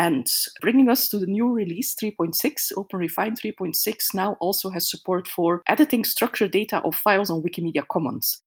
And bringing us to the new release 3.6, OpenRefine 3.6 now also has support for editing structured data of files on Wikimedia Commons.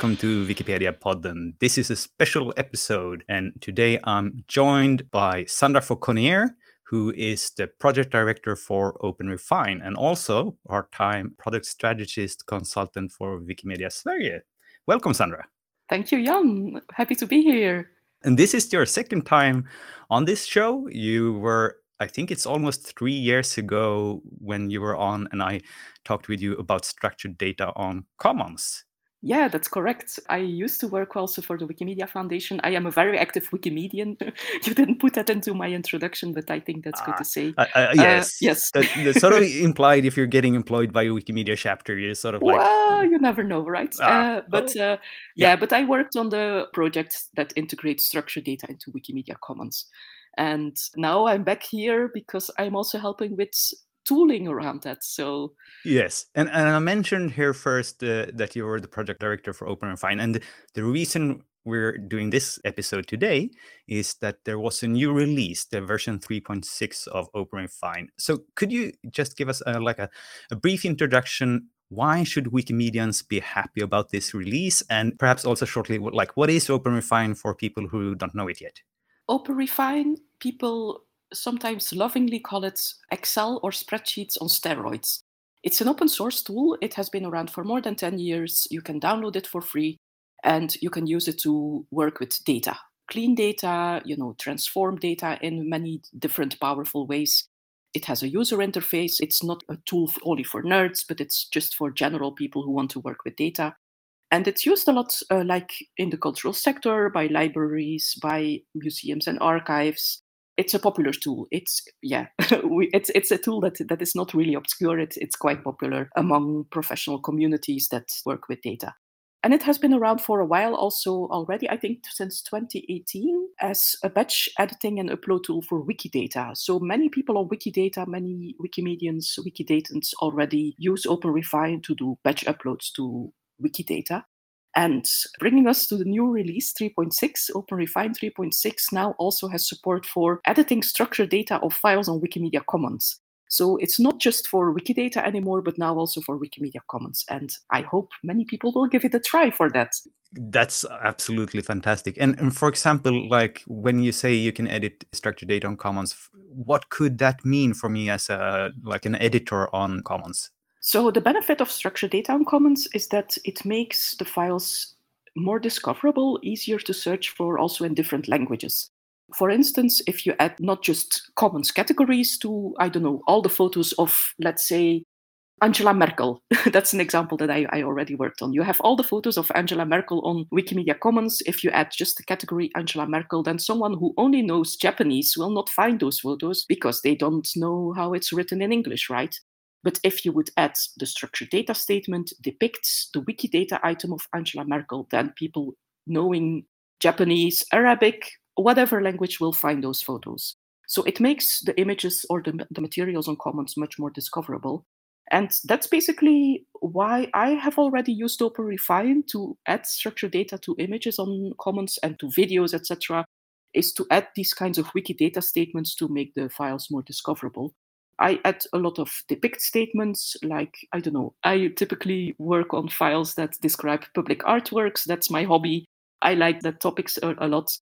Welcome to Wikipedia Podden. This is a special episode, and today I'm joined by Sandra Fauconnier, who is the project director for OpenRefine and also part-time product strategist consultant for Wikimedia Sverige. Welcome, Sandra. Thank you, Jan. Happy to be here. And this is your second time on this show. You were, I think it's almost three years ago when you were on, and I talked with you about structured data on Commons. Yeah, that's correct. I used to work also for the Wikimedia Foundation. I am a very active Wikimedian. you didn't put that into my introduction, but I think that's good to say. Uh, uh, yes, yes. that, that's sort of implied if you're getting employed by a Wikimedia chapter, you're sort of like. Well, you never know, right? Ah, uh, but well, uh, yeah, but I worked on the project that integrates structured data into Wikimedia Commons. And now I'm back here because I'm also helping with tooling around that. So Yes, and, and I mentioned here first uh, that you were the project director for OpenRefine, and Fine, and the reason we're doing this episode today is that there was a new release, the version 3.6 of OpenRefine. So could you just give us a, like a, a brief introduction? Why should Wikimedians be happy about this release, and perhaps also shortly, like what is Open OpenRefine for people who don't know it yet? Open OpenRefine, people sometimes lovingly call it Excel or spreadsheets on steroids. It's an open source tool. It has been around for more than 10 years. You can download it for free and you can use it to work with data. Clean data, you know, transform data in many different powerful ways. It has a user interface. It's not a tool f- only for nerds, but it's just for general people who want to work with data. And it's used a lot, uh, like in the cultural sector, by libraries, by museums and archives. It's a popular tool. It's yeah, we, it's it's a tool that that is not really obscure. It's it's quite popular among professional communities that work with data. And it has been around for a while also already, I think since 2018, as a batch editing and upload tool for Wikidata. So many people on Wikidata, many Wikimedians, Wikidatans already use OpenRefine to do batch uploads to Wikidata. And bringing us to the new release 3.6, OpenRefine 3.6 now also has support for editing structured data of files on Wikimedia Commons. So it's not just for Wikidata anymore, but now also for Wikimedia Commons. And I hope many people will give it a try for that. That's absolutely fantastic. And, and for example, like when you say you can edit structured data on Commons, what could that mean for me as a like an editor on Commons? So the benefit of structured data on Commons is that it makes the files more discoverable, easier to search for also in different languages. For instance, if you add not just Commons categories to, I don't know, all the photos of, let's say, Angela Merkel. That's an example that I, I already worked on. You have all the photos of Angela Merkel on Wikimedia Commons. If you add just the category Angela Merkel, then someone who only knows Japanese will not find those photos because they don't know how it's written in English, right? But if you would add the structured data statement depicts the Wikidata item of Angela Merkel, then people knowing Japanese, Arabic, whatever language will find those photos. So it makes the images or the, the materials on Commons much more discoverable. And that's basically why I have already used OpenRefine to add structured data to images on Commons and to videos, etc., is to add these kinds of Wikidata statements to make the files more discoverable. I add a lot of depict statements, like, I don't know, I typically work on files that describe public artworks. That's my hobby. I like that topics a lot.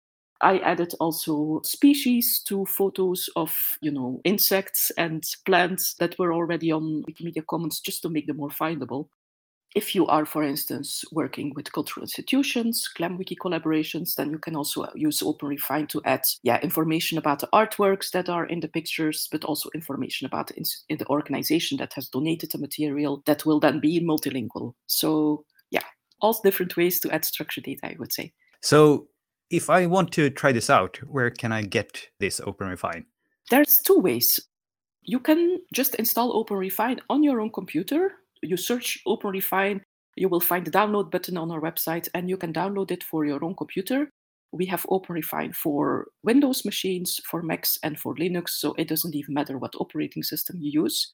I added also species to photos of, you know, insects and plants that were already on Wikimedia Commons just to make them more findable. If you are, for instance, working with cultural institutions, GlamWiki collaborations, then you can also uh, use OpenRefine to add, yeah, information about the artworks that are in the pictures, but also information about the, the organization that has donated the material that will then be multilingual. So, yeah, all different ways to add structured data, I would say. So if I want to try this out, where can I get this OpenRefine? There's two ways. You can just install OpenRefine on your own computer. You search OpenRefine you will find the download button on our website and you can download it for your own computer. We have OpenRefine for Windows machines, for Macs, and for Linux, so it doesn't even matter what operating system you use.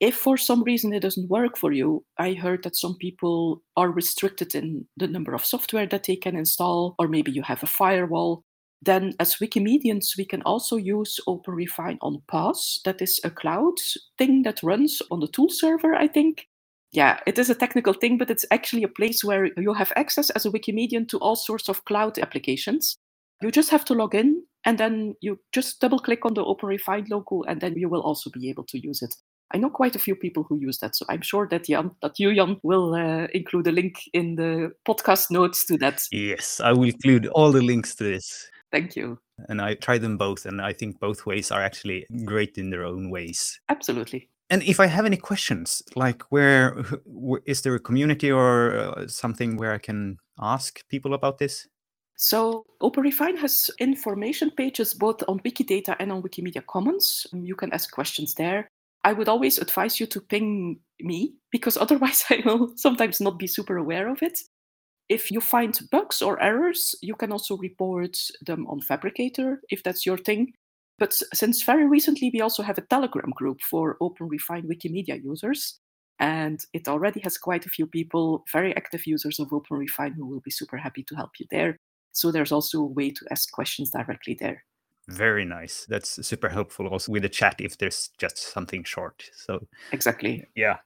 If for some reason it doesn't work for you, I heard that some people are restricted in the number of software that they can install, or maybe you have a firewall. Then, as Wikimedians, we can also use OpenRefine on PAWS. That is a cloud thing that runs on the tool server, I think. Yeah, it is a technical thing, but it's actually a place where you have access as a Wikimedian to all sorts of cloud applications. You just have to log in and then you just double click on the OpenRefine logo and then you will also be able to use it. I know quite a few people who use that, so I'm sure that Jan, that you Jan, will uh, include a link in the podcast notes to that. Yes, I will include all the links to this. Thank you. And I try them both, and I think both ways are actually great in their own ways. Absolutely. And if I have any questions, like where is there a community or uh, something where I can ask people about this? So OpenRefine has information pages both on Wikidata and on Wikimedia Commons. You can ask questions there. I would always advise you to ping me because otherwise I will sometimes not be super aware of it. If you find bugs or errors, you can also report them on Phabricator if that's your thing. But since very recently, we also have a Telegram group for Open OpenRefine Wikimedia users. And it already has quite a few people, very active users of OpenRefine, who will be super happy to help you there. So there's also a way to ask questions directly there. Very nice. That's super helpful also with the chat if there's just something short. So exactly. Yeah.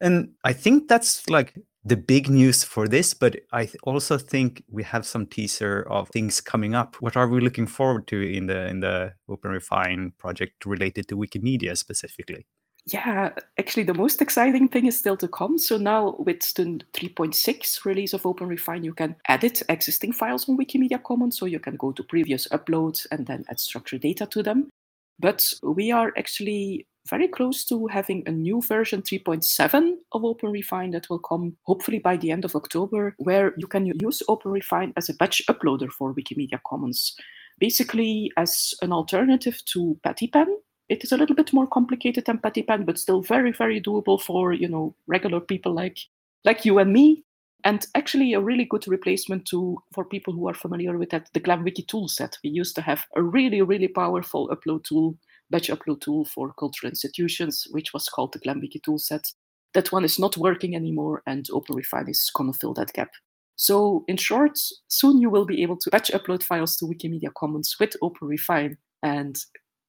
And I think that's like the big news for this, but I also think we have some teaser of things coming up. What are we looking forward to in the in the OpenRefine project related to Wikimedia specifically? Yeah, actually, the most exciting thing is still to come. So now with the 3.6 release of OpenRefine, you can edit existing files on Wikimedia Commons. So you can go to previous uploads and then add structured data to them. But we are actually very close to having a new version 3.7 of OpenRefine that will come hopefully by the end of October, where you can use OpenRefine as a batch uploader for Wikimedia Commons. Basically, as an alternative to Pattypan, it is a little bit more complicated than Pattypan, but still very, very doable for you know regular people like like you and me. And actually, a really good replacement to for people who are familiar with that the GlamWiki toolset. We used to have a really, really powerful upload tool, batch upload tool for cultural institutions, which was called the GlamWiki toolset. That one is not working anymore, and OpenRefine is going to fill that gap. So, in short, soon you will be able to batch upload files to Wikimedia Commons with OpenRefine and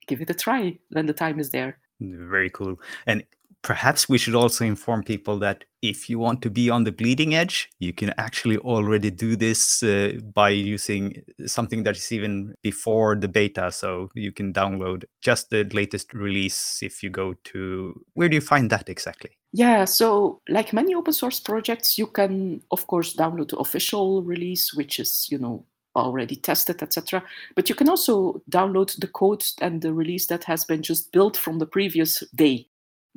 give it a try when the time is there. Very cool. And perhaps we should also inform people that if you want to be on the bleeding edge, you can actually already do this uh, by using something that is even before the beta. So you can download just the latest release if you go to where do you find that exactly? Yeah, so like many open source projects, you can, of course, download the official release, which is, you know, already tested, etc. But you can also download the code and the release that has been just built from the previous day.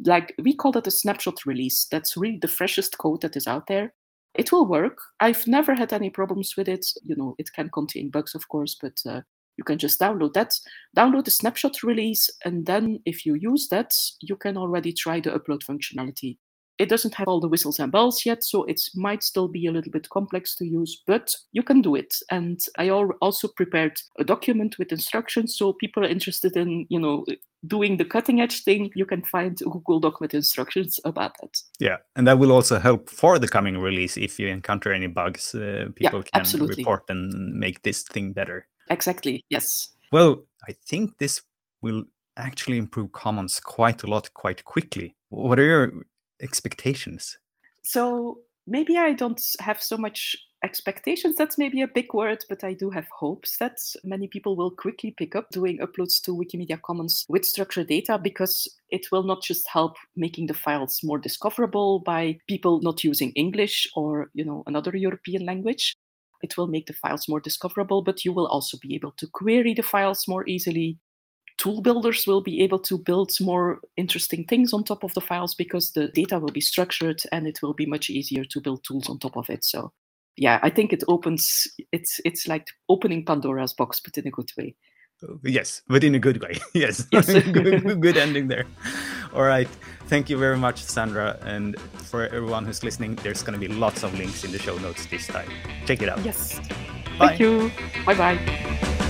Like we call that a snapshot release. That's really the freshest code that is out there. It will work. I've never had any problems with it. You know, it can contain bugs, of course, but uh, you can just download that, download the snapshot release, and then if you use that, you can already try the upload functionality. It doesn't have all the whistles and bells yet, so it might still be a little bit complex to use, but you can do it. And I also prepared a document with instructions, so people are interested in, you know, doing the cutting edge thing, you can find Google Doc with instructions about that. Yeah, and that will also help for the coming release. If you encounter any bugs, uh, people yeah, can absolutely. report and make this thing better. Exactly, yes. Well, I think this will actually improve Commons quite a lot quite quickly. What are your expectations? So maybe I don't have so much expectations that's maybe a big word but i do have hopes that many people will quickly pick up doing uploads to wikimedia commons with structured data because it will not just help making the files more discoverable by people not using english or you know another european language it will make the files more discoverable but you will also be able to query the files more easily tool builders will be able to build more interesting things on top of the files because the data will be structured and it will be much easier to build tools on top of it. So yeah, I think it opens it's it's like opening Pandora's box, but in a good way. Uh, yes, but in a good way. Yes. Yes. good, good ending there. All right. Thank you very much, Sandra. And for everyone who's listening, there's going to be lots of links in the show notes this time. Check it out. Yes. Bye. Thank you. Bye bye.